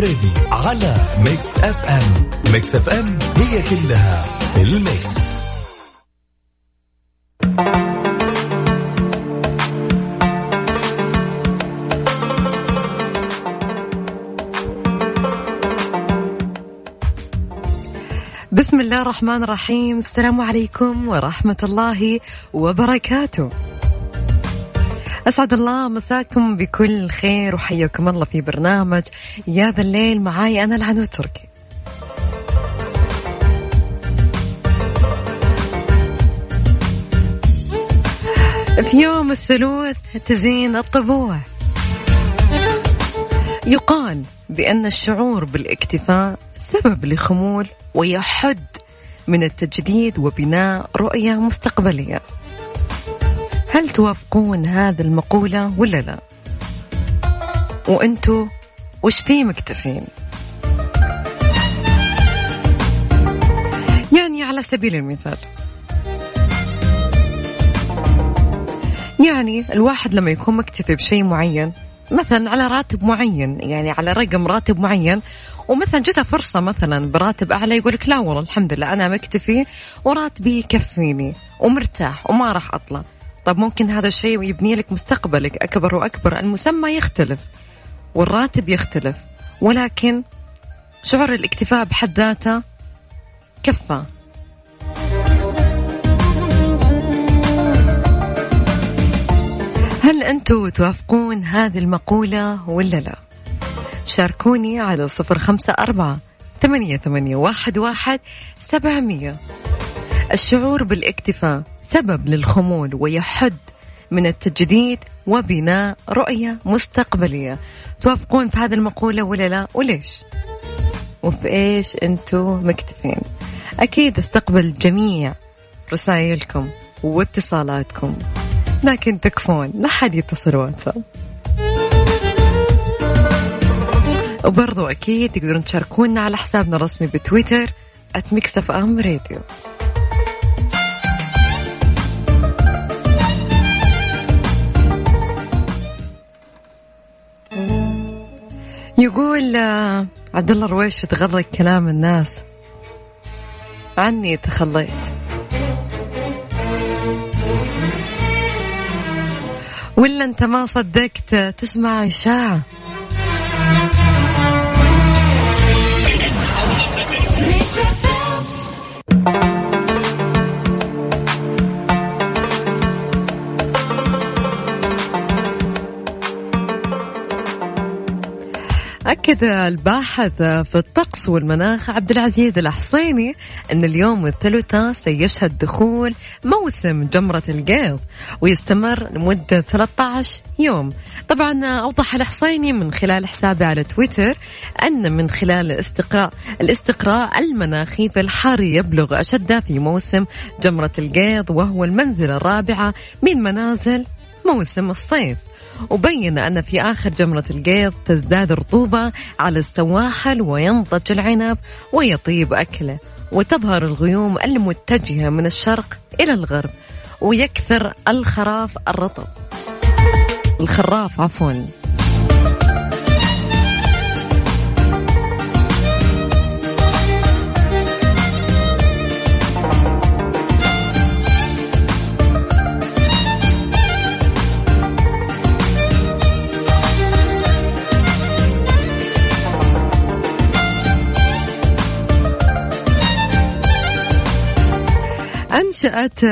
الفريدي على ميكس اف ام. ميكس اف ام هي كلها ال mix. بسم الله الرحمن الرحيم. السلام عليكم ورحمة الله وبركاته. أسعد الله مساكم بكل خير وحياكم الله في برنامج يا ذا الليل معاي أنا العنو تركي. في يوم الثلوث تزين الطبوع. يقال بأن الشعور بالاكتفاء سبب لخمول ويحد من التجديد وبناء رؤية مستقبلية. هل توافقون هذه المقولة ولا لا؟ وأنتو وش في مكتفين؟ يعني على سبيل المثال. يعني الواحد لما يكون مكتفي بشيء معين مثلا على راتب معين يعني على رقم راتب معين ومثلا جته فرصة مثلا براتب أعلى يقول لك لا والله الحمد لله أنا مكتفي وراتبي يكفيني ومرتاح وما راح أطلع. طب ممكن هذا الشيء يبني لك مستقبلك. أكبر وأكبر. المسمى يختلف. والراتب يختلف. ولكن شعور الاكتفاء بحد ذاته كفى. هل أنتم توافقون هذه المقولة ولا لا؟ شاركوني على صفر خمسة أربعة ثمانية, ثمانية واحد, واحد سبعمية. الشعور بالاكتفاء. سبب للخمول ويحد من التجديد وبناء رؤية مستقبلية. توافقون في هذه المقولة ولا لا؟ وليش؟ وفي إيش أنتم مكتفين؟ أكيد استقبل جميع رسائلكم واتصالاتكم لكن تكفون لا حد يتصل واتساب. وبرضو أكيد تقدرون تشاركونا على حسابنا الرسمي بتويتر @مكسف أم راديو يقول آه، عبد الله رويش تغرق كلام الناس. عني تخليت. ولا انت ما صدقت تسمع إشاعة. أكد الباحث في الطقس والمناخ عبد العزيز الحصيني أن اليوم الثلاثاء سيشهد دخول موسم جمرة القيظ ويستمر لمدة 13 يوم. طبعا أوضح الحصيني من خلال حسابه على تويتر أن من خلال الاستقراء الاستقراء المناخي في الحر يبلغ أشده في موسم جمرة القيظ وهو المنزلة الرابعة من منازل موسم الصيف. وبين أن في آخر جمرة القيض تزداد رطوبة على السواحل وينضج العنب ويطيب أكله وتظهر الغيوم المتجهة من الشرق إلى الغرب ويكثر الخراف الرطب. الخراف عفوا. أنشأت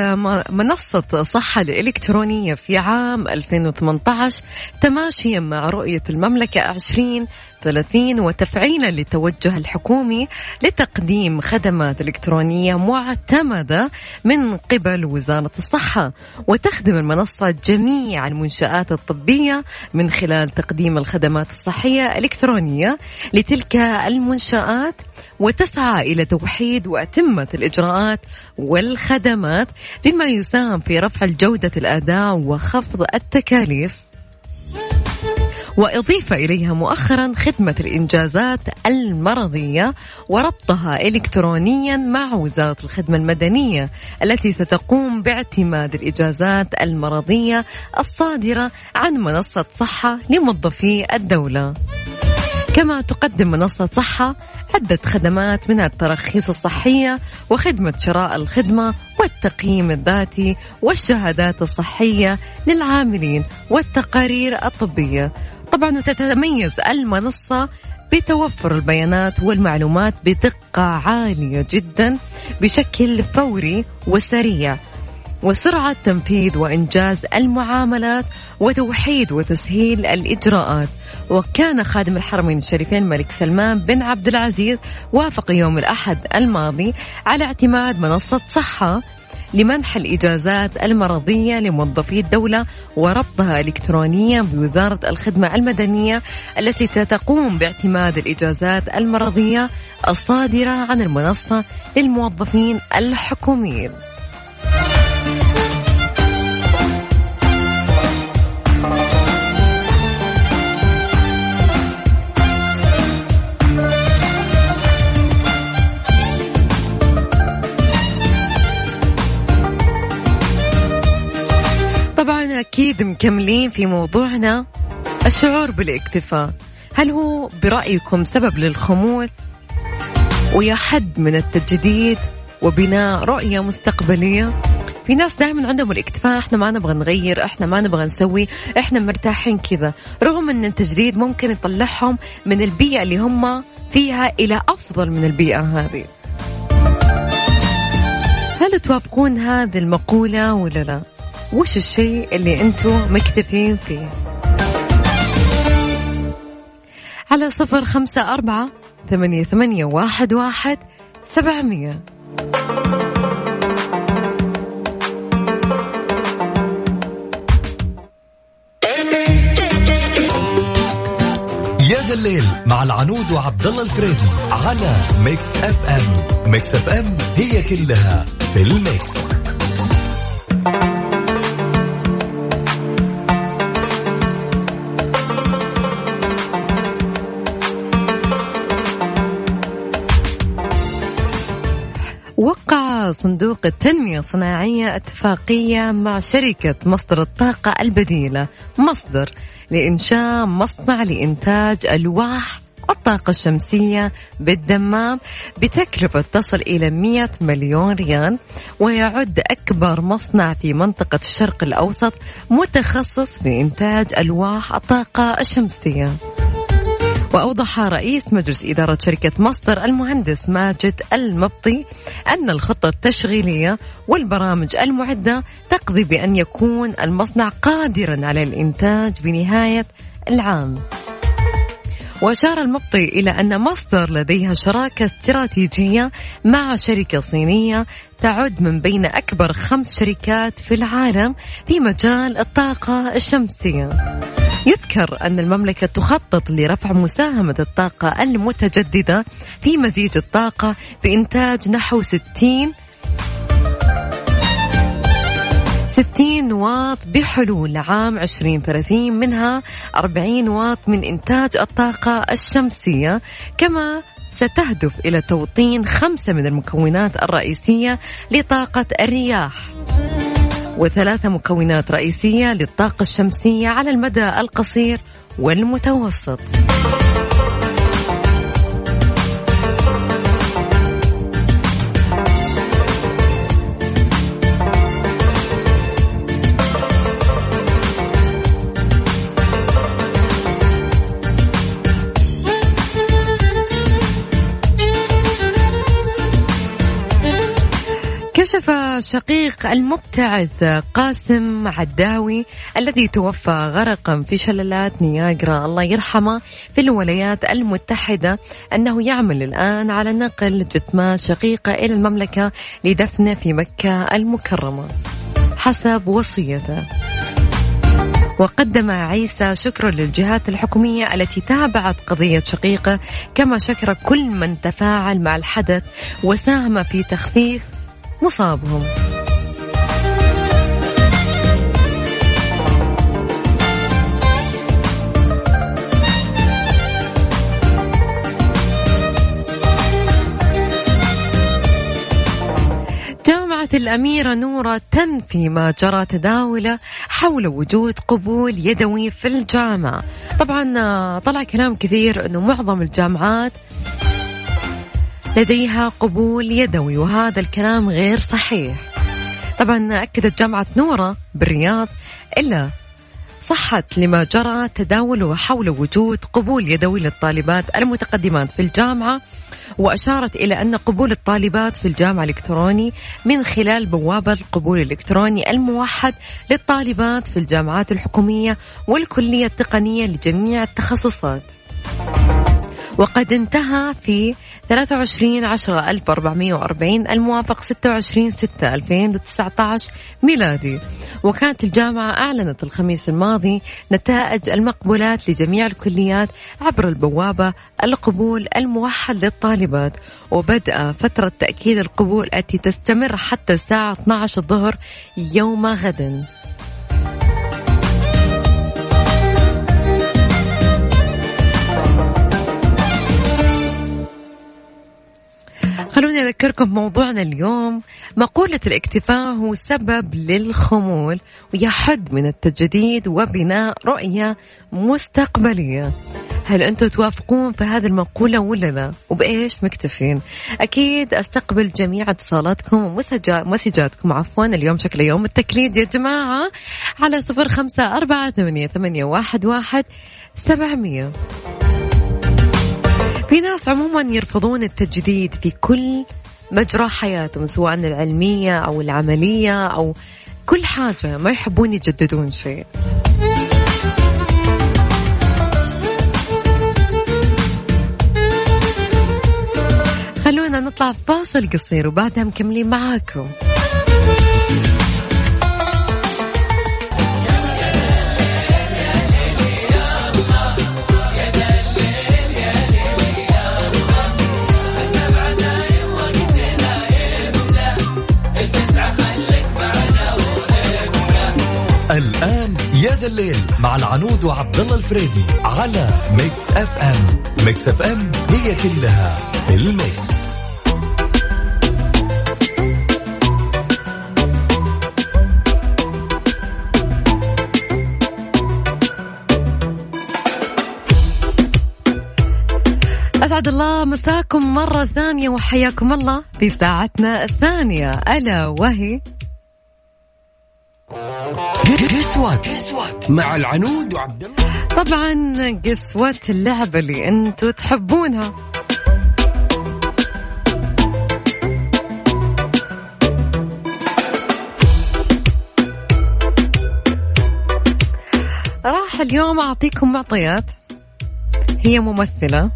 منصة صحة الإلكترونية في عام 2018 تماشيا مع رؤية المملكة 2030 وتفعيلا للتوجه الحكومي لتقديم خدمات إلكترونية معتمدة من قبل وزارة الصحة وتخدم المنصة جميع المنشآت الطبية من خلال تقديم الخدمات الصحية الإلكترونية لتلك المنشآت. وتسعى إلى توحيد وأتمة الإجراءات والخدمات بما يساهم في رفع جودة الأداء وخفض التكاليف وأضيف إليها مؤخرا خدمة الإنجازات المرضية وربطها إلكترونيا مع وزارة الخدمة المدنية التي ستقوم باعتماد الإجازات المرضية الصادرة عن منصة صحة لموظفي الدولة. كما تقدم منصة صحة عدة خدمات منها التراخيص الصحية وخدمة شراء الخدمة والتقييم الذاتي والشهادات الصحية للعاملين والتقارير الطبية. طبعا وتتميز المنصة بتوفر البيانات والمعلومات بدقة عالية جدا بشكل فوري وسريع. وسرعة تنفيذ وإنجاز المعاملات وتوحيد وتسهيل الإجراءات وكان خادم الحرمين الشريفين الملك سلمان بن عبد العزيز وافق يوم الأحد الماضي على اعتماد منصة صحة لمنح الإجازات المرضية لموظفي الدولة وربطها إلكترونيا بوزارة الخدمة المدنية التي ستقوم باعتماد الإجازات المرضية الصادرة عن المنصة للموظفين الحكوميين. طبعا أكيد مكملين في موضوعنا الشعور بالاكتفاء. هل هو برأيكم سبب للخمول ويا حد من التجديد وبناء رؤية مستقبلية؟ في ناس دائما عندهم الاكتفاء إحنا ما نبغى نغير إحنا ما نبغى نسوي إحنا مرتاحين كذا. رغم إن التجديد ممكن يطلعهم من البيئة اللي هم فيها إلى أفضل من البيئة هذه. هل توافقون هذه المقولة ولا لا؟ وش الشيء اللي أنتم مكتفين فيه؟ على صفر خمسة أربعة ثمانية, ثمانية واحد, واحد سبعمية. يا ذا الليل مع العنود وعبد الله الفريدي على ميكس أف أم. ميكس أف أم هي كلها في ال mix. صندوق التنمية الصناعية اتفاقية مع شركة مصدر الطاقة البديلة مصدر لإنشاء مصنع لإنتاج ألواح الطاقة الشمسية بالدمام بتكلفة تصل إلى 100 مليون ريال ويعد أكبر مصنع في منطقة الشرق الأوسط متخصص في إنتاج ألواح الطاقة الشمسية. وأوضح رئيس مجلس إدارة شركة مصدر المهندس ماجد المبطي أن الخطة التشغيلية والبرامج المعدة تقضي بأن يكون المصنع قادرا على الإنتاج بنهاية العام. وأشار المبطي إلى أن مصدر لديها شراكة استراتيجية مع شركة صينية تعد من بين أكبر خمس شركات في العالم في مجال الطاقة الشمسية. يذكر أن المملكة تخطط لرفع مساهمة الطاقة المتجددة في مزيج الطاقة بإنتاج نحو 60 60 واط بحلول عام 2030 منها 40 واط من إنتاج الطاقة الشمسية. كما ستهدف إلى توطين خمسة من المكونات الرئيسية لطاقة الرياح. وثلاثة مكونات رئيسية للطاقة الشمسية على المدى القصير والمتوسط. كشف شقيق المبتعث قاسم عداوي الذي توفى غرقا في شلالات نياجرا. الله يرحمه. في الولايات المتحدة أنه يعمل الآن على نقل جثمان شقيقة إلى المملكة لدفنه في مكة المكرمة حسب وصيته. وقدم عيسى شكرا للجهات الحكومية التي تابعت قضية شقيقة كما شكر كل من تفاعل مع الحدث وساهم في تخفيف مصابهم. جامعة الأميرة نورة تنفي ما جرى تداوله حول وجود قبول يدوي في الجامعة. طبعا آه، طلع كلام كثير أنه معظم الجامعات لديها قبول يدوي وهذا الكلام غير صحيح. طبعا أكدت جامعة نورة بالرياض إلا صحت لما جرى تداوله حول وجود قبول يدوي للطالبات المتقدمات في الجامعة وأشارت إلى أن قبول الطالبات في الجامعة الإلكتروني من خلال بوابة القبول الإلكتروني الموحد للطالبات في الجامعات الحكومية والكلية التقنية لجميع التخصصات. وقد انتهى في 23 10 1440 الموافق 26 6 2019 ميلادي. وكانت الجامعة أعلنت الخميس الماضي نتائج المقبولات لجميع الكليات عبر البوابة القبول الموحد للطالبات وبدأ فترة تأكيد القبول التي تستمر حتى الساعة 12 الظهر يوم غد. خلوني أذكركم بموضوعنا اليوم. مقولة الاكتفاء هو سبب للخمول ويحد من التجديد وبناء رؤية مستقبلية. هل أنتم توافقون في هذه المقولة ولا لا؟ وبإيش مكتفين؟ أكيد أستقبل جميع اتصالاتكم ومسجاتكم. عفوا اليوم شكله يوم التكليد يا جماعة. على صفر خمسة أربعة ثمانية, واحد سبعمية. في ناس عموما يرفضون التجديد في كل مجرى حياتهم سواء العلمية أو العملية أو كل حاجة ما يحبون يجددون شيء. خلونا نطلع فاصل قصير وبعدها مكملين معاكم. الآن يا ذا الليل مع العنود وعبد الله الفريدي على ميكس اف ام ميكس اف ام هي كلها ال mix. أسعد الله مساكم مرة ثانية وحياكم الله في ساعتنا الثانية. ألا وهي؟ قسوة مع العنود وعبد الله. طبعا قسوة اللعبة اللي أنتم تحبونها. راح اليوم أعطيكم معطيات. هي ممثلة.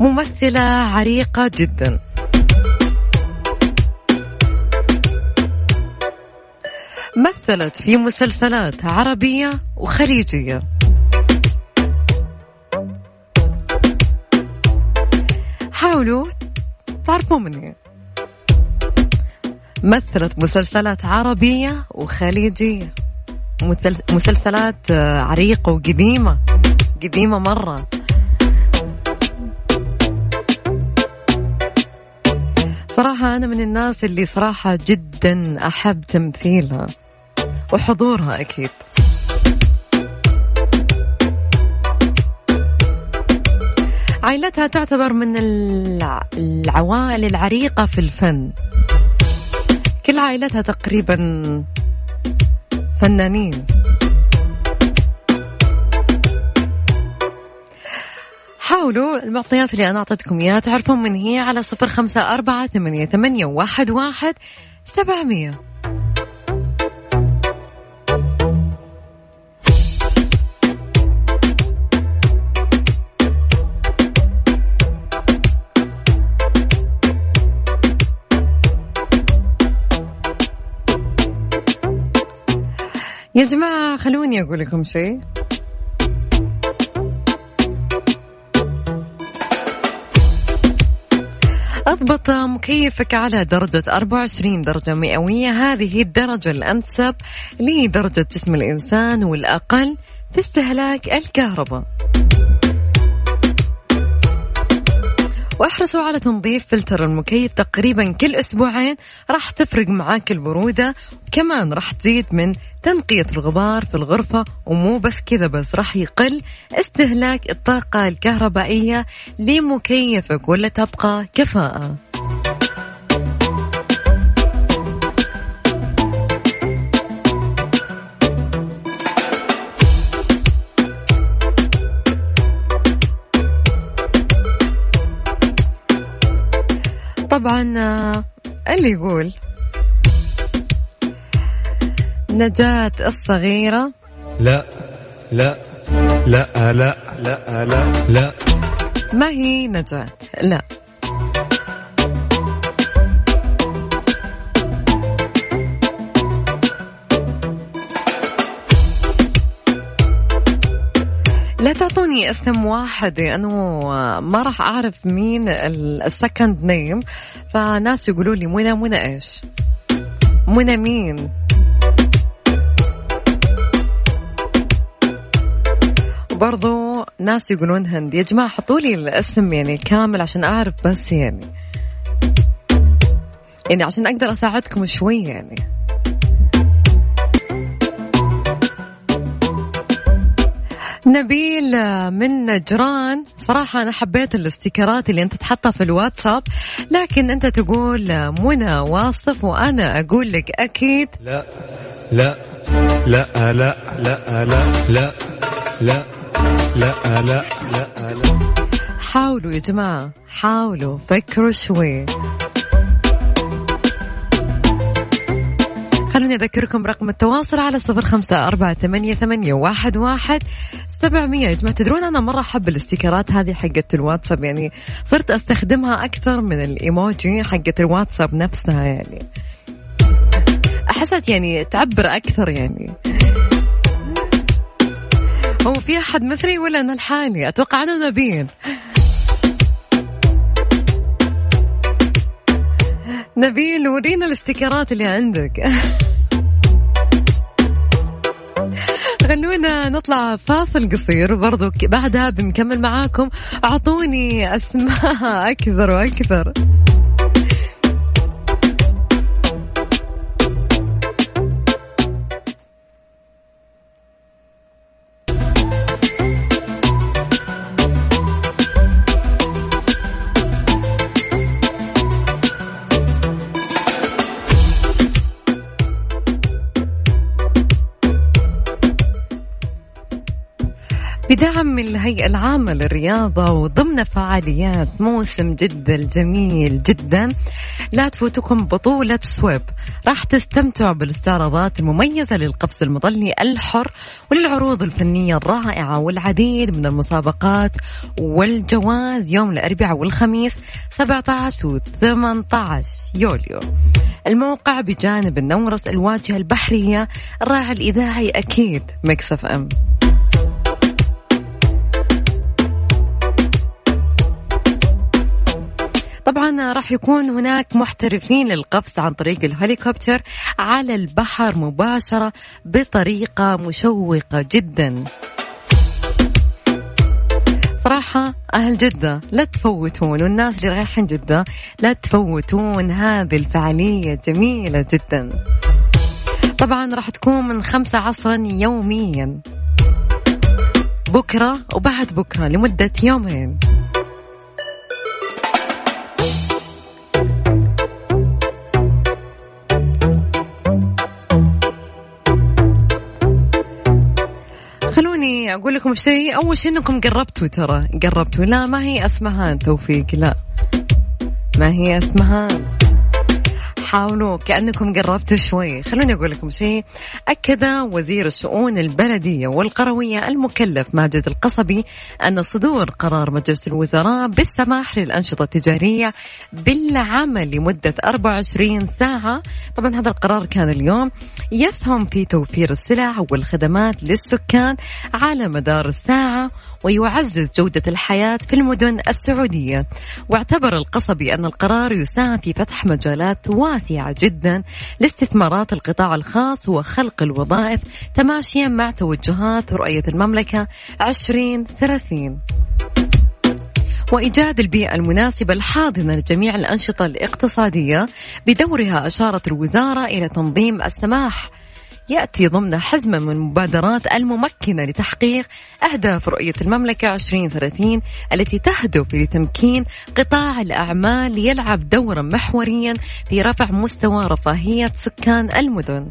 ممثلة عريقة جدا. مثلت في مسلسلات عربية وخليجية. حاولوا تعرفوا مني. مثلت مسلسلات عربية وخليجية. مسلسلات عريقة وقديمة. قديمة مرة. صراحة أنا من الناس اللي صراحة جدا أحب تمثيلها. وحضورها أكيد. عائلتها تعتبر من العوائل العريقة في الفن. كل عائلتها تقريبا فنانين. حاولوا المعطيات اللي أنا أعطيتكم إياها تعرفون من هي على صفر خمسة أربعة ثمانية, واحد سبعمية. يا جماعة خلوني أقول لكم شيء. أضبط مكيفك على درجة 24 درجة مئوية. هذه الدرجة الأنسب لدرجة جسم الإنسان والأقل في استهلاك الكهرباء. واحرصوا على تنظيف فلتر المكيف تقريبا كل أسبوعين. راح تفرق معاك البرودة. كمان راح تزيد من تنقية الغبار في الغرفة ومو بس كذا بس راح يقل استهلاك الطاقة الكهربائية لمكيفك ولا تبقى كفاءة. طبعا آه، اللي يقول. نجاة الصغيرة. لا لا لا لا لا لا لا. ما هي نجاة؟ لا. تعطوني اسم واحد لأنه ما راح أعرف مين ال second name فناس يقولوا لي منى منى إيش؟ منى مين؟ وبرضو ناس يقولون هند يا جماعة حطوا لي الاسم يعني كامل عشان أعرف بس يعني. يعني عشان أقدر أساعدكم شوي يعني. نبيل من نجران صراحة أنا حبيت الاستيكرات اللي أنت تحطها في الواتساب لكن أنت تقول منى واصف وأنا أقول لك أكيد لا لا لا لا لا لا لا لا لا لا لا لا حاولوا يا جماعة حاولوا فكروا شوي خلوني أذكركم رقم التواصل على صفر خمسة أربعة ثمانية, ثمانية واحد, واحد سبعمية. جماعة تدرون أنا مرة أحب الاستيكرات هذه حقت الواتساب يعني صرت أستخدمها أكثر من الإيموجي حقت الواتساب نفسها يعني. أحست يعني تعبر أكثر يعني. هو في أحد مثلي ولا أنا لحالي؟ أتوقع أنا نبيل. نبيل ورينا الاستيكرات اللي عندك. خلونا نطلع فاصل قصير وبرضو بعدها بنكمل معاكم. أعطوني أسماء. أكثر وأكثر. العامة للرياضة وضمن فعاليات موسم جدة الجميل جدا. لا تفوتكم بطولة سويب. راح تستمتعوا بالاستعراضات المميزة للقفز المظلي الحر وللعروض الفنية الرائعة والعديد من المسابقات والجواز يوم الأربعاء والخميس 17 و 18 يوليو. الموقع بجانب النورس الواجهة البحرية الراعي الإذاعي أكيد مكسف أم. طبعا راح يكون هناك محترفين للقفز عن طريق الهليكوبتر على البحر مباشرة بطريقة مشوقة جدا. صراحة أهل جدة لا تفوتون والناس اللي رايحين جدة لا تفوتون هذه الفعالية جميلة جدا. طبعا راح تكون من خمسة عصرا يوميا. بكرة وبعد بكرة لمدة يومين. خلوني أقول لكم شيء. أول شيء إنكم قربتوا ترى. قربتوا. لا ما هي أسمهان توفيق. لا. ما هي أسمهان. حاولوا كأنكم قربتوا شوي. خلوني أقول لكم شيء. أكد وزير الشؤون البلدية والقروية المكلف ماجد القصبي أن صدور قرار مجلس الوزراء بالسماح للأنشطة التجارية بالعمل لمدة 24 ساعة. طبعا هذا القرار كان اليوم. يسهم في توفير السلع والخدمات للسكان على مدار الساعة ويعزز جودة الحياة في المدن السعودية. واعتبر القصبي أن القرار يساهم في فتح مجالات واسعة جدا لاستثمارات القطاع الخاص وخلق الوظائف تماشيا مع توجهات رؤية المملكة 2030 وإيجاد البيئة المناسبة الحاضنة لجميع الأنشطة الاقتصادية. بدورها أشارت الوزارة إلى تنظيم السماح يأتي ضمن حزمة من المبادرات الممكنة لتحقيق أهداف رؤية المملكة 2030 التي تهدف لتمكين قطاع الأعمال يلعب دورا محوريا في رفع مستوى رفاهية سكان المدن.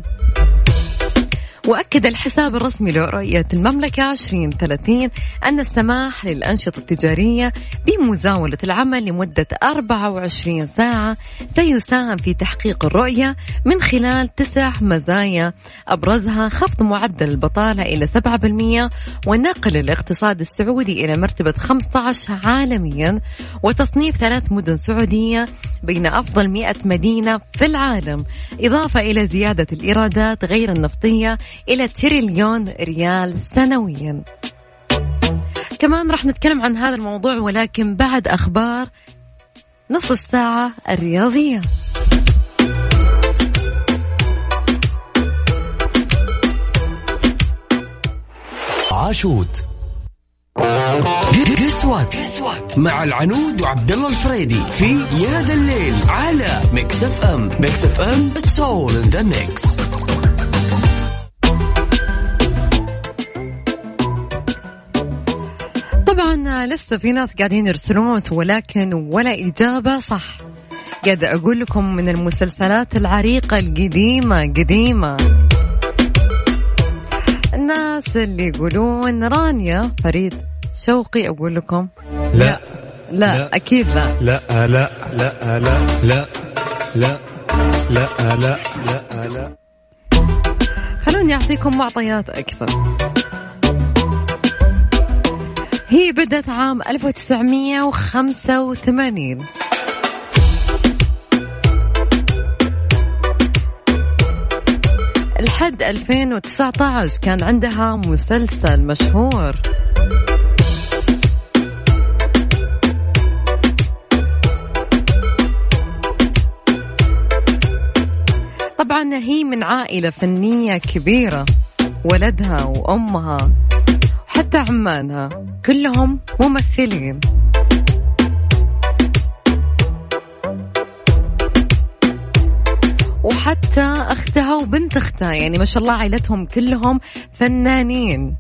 وأكد الحساب الرسمي لرؤية المملكة 2030 أن السماح للأنشطة التجارية بمزاولة العمل لمدة 24 ساعة سيساهم في تحقيق الرؤية من خلال تسع مزايا. أبرزها خفض معدل البطالة إلى 7% ونقل الاقتصاد السعودي إلى مرتبة 15 عالميا وتصنيف ثلاث مدن سعودية بين أفضل 100 مدينة في العالم. إضافة إلى زيادة الإيرادات غير النفطية إلى تريليون ريال سنويا. كمان راح نتكلم عن هذا الموضوع ولكن بعد أخبار نص الساعة الرياضية. عاشوت. قسوة مع العنود وعبد الله الفريدي في يا ذا الليل على ميكس اف ام ميكس اف ام it's all in the mix طبعا لسه في ناس قاعدين يرسلون ولكن ولا إجابة صح قاعدة أقول لكم من المسلسلات العريقة القديمة قديمة الناس اللي يقولون رانيا فريد شوقي أقول لكم لا لا, لا, لا. أكيد لا لا لا لا لا لا لا لا لا لا لا خلوني أعطيكم معطيات أكثر هي بدأت عام 1985 لحد 2019 كان عندها مسلسل مشهور. طبعا هي من عائلة فنية كبيرة ولدها وأمها. حتى عمانها كلهم ممثلين. وحتى أختها وبنت أختها يعني ما شاء الله عائلتهم كلهم فنانين.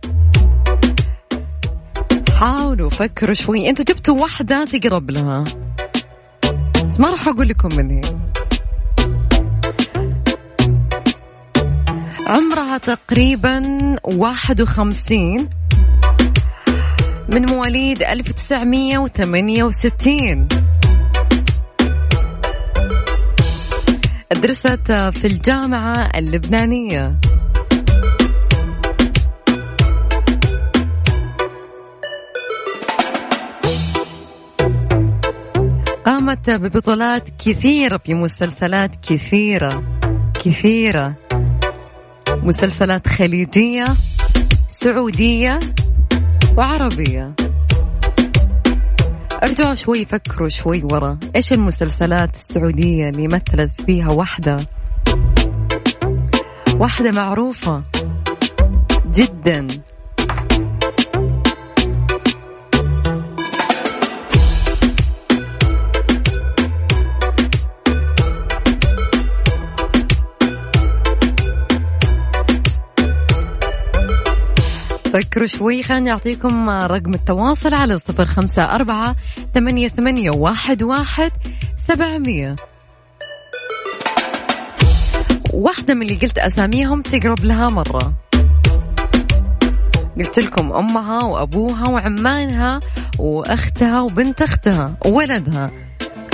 حاولوا فكروا شوي. أنتوا جبتوا واحدة تقرب لها بس ما راح أقول لكم من هي عمرها تقريبا 51 من مواليد 1968 درست في الجامعة اللبنانية. قامت ببطولات كثيرة في مسلسلات كثيرة كثيرة. مسلسلات خليجية سعودية وعربية. ارجعوا شوي فكروا شوي ورا. إيش المسلسلات السعودية اللي مثلت فيها واحدة؟ واحدة معروفة جدا. فكروا شوي خليني أعطيكم رقم التواصل على صفر خمسة أربعة ثمانية, ثمانية واحد, واحد سبعمية. واحدة من اللي قلت أساميهم تقرب لها مرة. قلت لكم أمها وأبوها وعمانها وأختها وبنت أختها وولدها.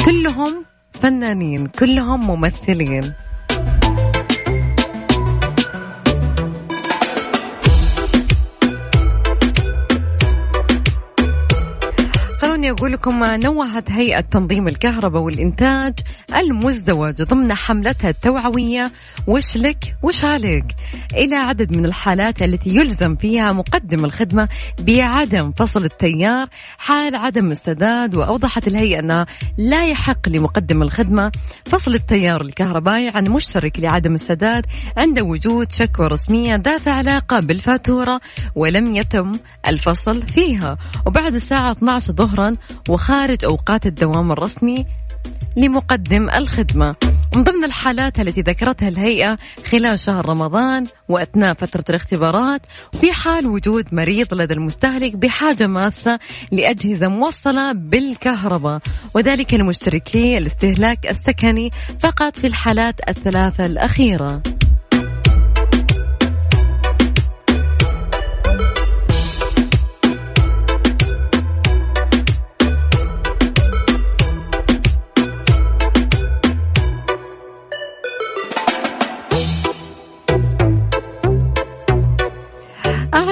كلهم فنانين كلهم ممثلين. خلوني أقول لكم نوهت هيئة تنظيم الكهرباء والإنتاج المزدوج ضمن حملتها التوعوية. وش لك؟ وش عليك؟ إلى عدد من الحالات التي يلزم فيها مقدم الخدمة بعدم فصل التيار حال عدم السداد وأوضحت الهيئة أنها لا يحق لمقدم الخدمة فصل التيار الكهربائي عن مشترك لعدم السداد عند وجود شكوى رسمية ذات علاقة بالفاتورة ولم يتم الفصل فيها. وبعد الساعة 12 ظهرا وخارج أوقات الدوام الرسمي لمقدم الخدمة. من ضمن الحالات التي ذكرتها الهيئة خلال شهر رمضان وأثناء فترة الاختبارات في حال وجود مريض لدى المستهلك بحاجة ماسة لأجهزة موصلة بالكهرباء. وذلك لمشتركي الاستهلاك السكني فقط في الحالات الثلاثة الأخيرة.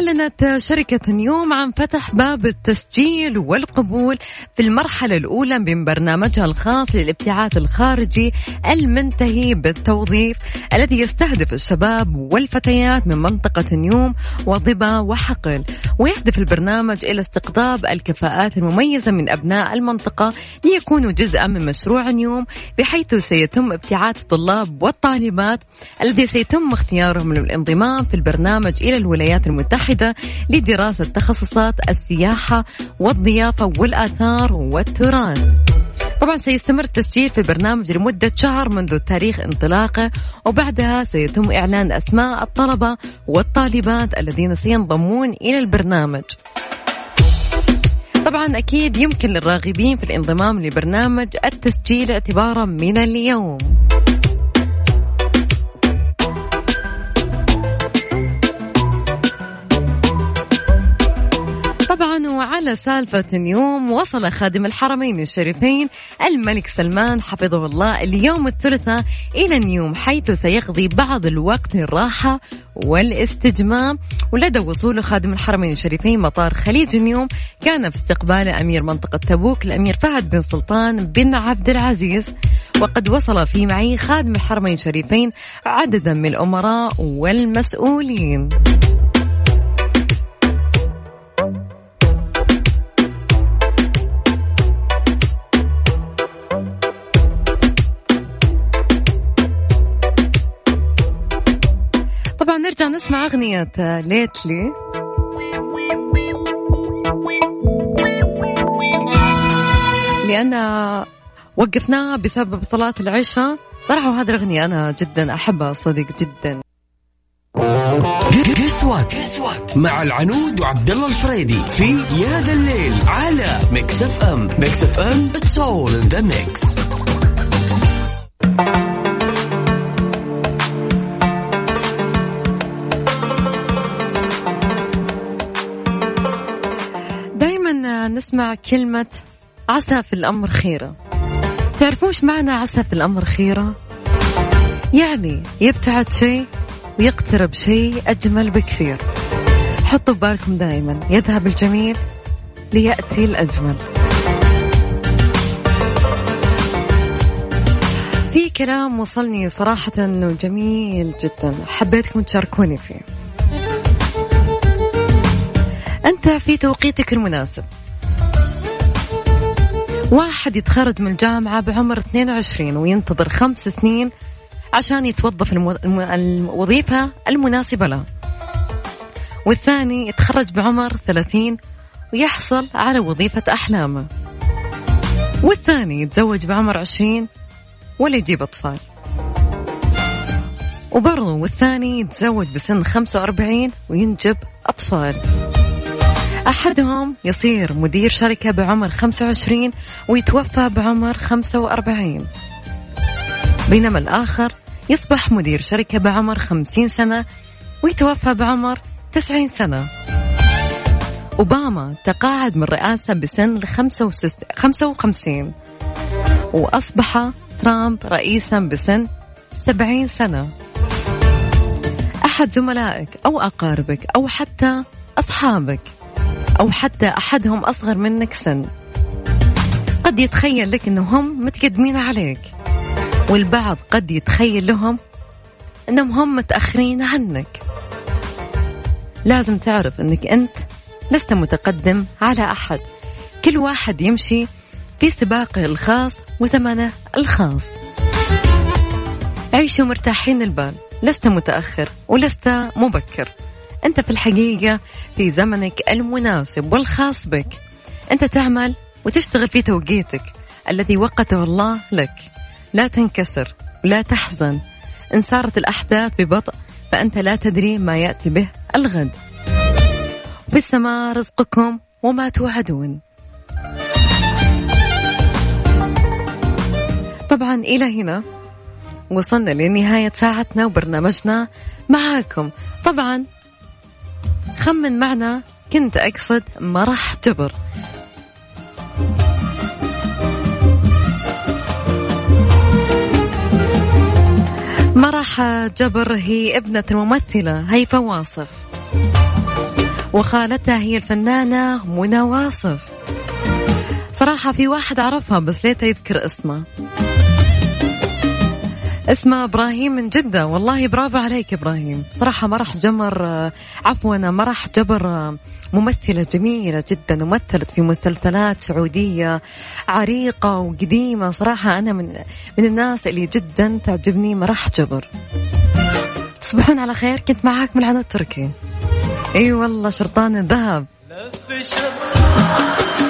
أعلنت شركة نيوم عن فتح باب التسجيل والقبول في المرحلة الأولى من برنامجها الخاص للابتعاث الخارجي المنتهي بالتوظيف الذي يستهدف الشباب والفتيات من منطقة نيوم وضبا وحقل. ويهدف البرنامج إلى استقطاب الكفاءات المميزة من أبناء المنطقة ليكونوا جزءا من مشروع نيوم بحيث سيتم ابتعاث الطلاب والطالبات الذي سيتم اختيارهم للانضمام في البرنامج إلى الولايات المتحدة لدراسة تخصصات السياحة والضيافة والآثار والتراث. طبعا سيستمر التسجيل في البرنامج لمدة شهر منذ تاريخ انطلاقه وبعدها سيتم إعلان أسماء الطلبة والطالبات الذين سينضمون إلى البرنامج. طبعا أكيد يمكن للراغبين في الانضمام لبرنامج التسجيل اعتبارا من اليوم. وعلى سالفة نيوم وصل خادم الحرمين الشريفين الملك سلمان حفظه الله اليوم الثلاثاء إلى نيوم حيث سيقضي بعض الوقت الراحة والاستجمام. ولدى وصول خادم الحرمين الشريفين مطار خليج نيوم كان في استقبال أمير منطقة تبوك الأمير فهد بن سلطان بن عبد العزيز. وقد وصل في معي خادم الحرمين الشريفين عددا من الأمراء والمسؤولين. نسمع أغنية Lately. لأن وقفناها بسبب صلاة العشاء. صراحة هذه الأغنية أنا جدا أحبها صديق جدا. قصوه مع العنود وعبد الله الفريدي في يا ذا الليل على Mix FM Mix FM it's all the mix نسمع كلمة عسى في الأمر خيرة. تعرفون إيش معنى عسى في الأمر خيرة؟ يعني يبتعد شيء ويقترب شيء أجمل بكثير. حطوا ببالكم دائما يذهب الجميل ليأتي الأجمل. في كلام وصلني صراحة أنه جميل جدا. حبيتكم تشاركوني فيه. أنت في توقيتك المناسب. واحد يتخرج من الجامعة بعمر 22 وينتظر خمس سنين عشان يتوظف المو... الم... الوظيفة المناسبة له. والثاني يتخرج بعمر 30 ويحصل على وظيفة أحلامه والثاني يتزوج بعمر 20 ولا يجيب أطفال. وبرضه والثاني يتزوج بسن 45 وينجب أطفال. أحدهم يصير مدير شركة بعمر 25 ويتوفى بعمر 45 بينما الآخر يصبح مدير شركة بعمر 50 سنة ويتوفى بعمر 90 سنة. أوباما تقاعد من الرئاسة بسن 55 وأصبح ترامب رئيسا بسن 70 سنة. أحد زملائك أو أقاربك أو حتى أصحابك أو حتى أحدهم أصغر منك سن. قد يتخيل لك أنهم متقدمين عليك والبعض قد يتخيل لهم أنهم هم متأخرين عنك. لازم تعرف أنك أنت لست متقدم على أحد. كل واحد يمشي في سباقه الخاص وزمنه الخاص. عيشوا مرتاحين البال لست متأخر ولست مبكر. أنت في الحقيقة في زمنك المناسب والخاص بك. أنت تعمل وتشتغل في توقيتك الذي وقته الله لك. لا تنكسر ولا تحزن. إن سارت الأحداث ببطء فأنت لا تدري ما يأتي به الغد. في السماء رزقكم وما توعدون. طبعا إلى هنا وصلنا لنهاية ساعتنا وبرنامجنا معاكم. طبعا خمن معنا كنت أقصد مرح جبر مرح جبر هي ابنة الممثلة هيفا واصف. وخالتها هي الفنانة منى واصف. صراحة في واحد عرفها بس ليته يذكر اسمه. اسمه إبراهيم من جدة. والله برافو عليك إبراهيم. صراحة مرح جمر عفوا مرح جبر ممثلة جميلة جدا ومثلت في مسلسلات سعودية عريقة وقديمة. صراحة أنا من من الناس اللي جدا تعجبني مرح جبر. تصبحون على خير؟ كنت معاكم العنود التركي. إي والله شرطان الذهب.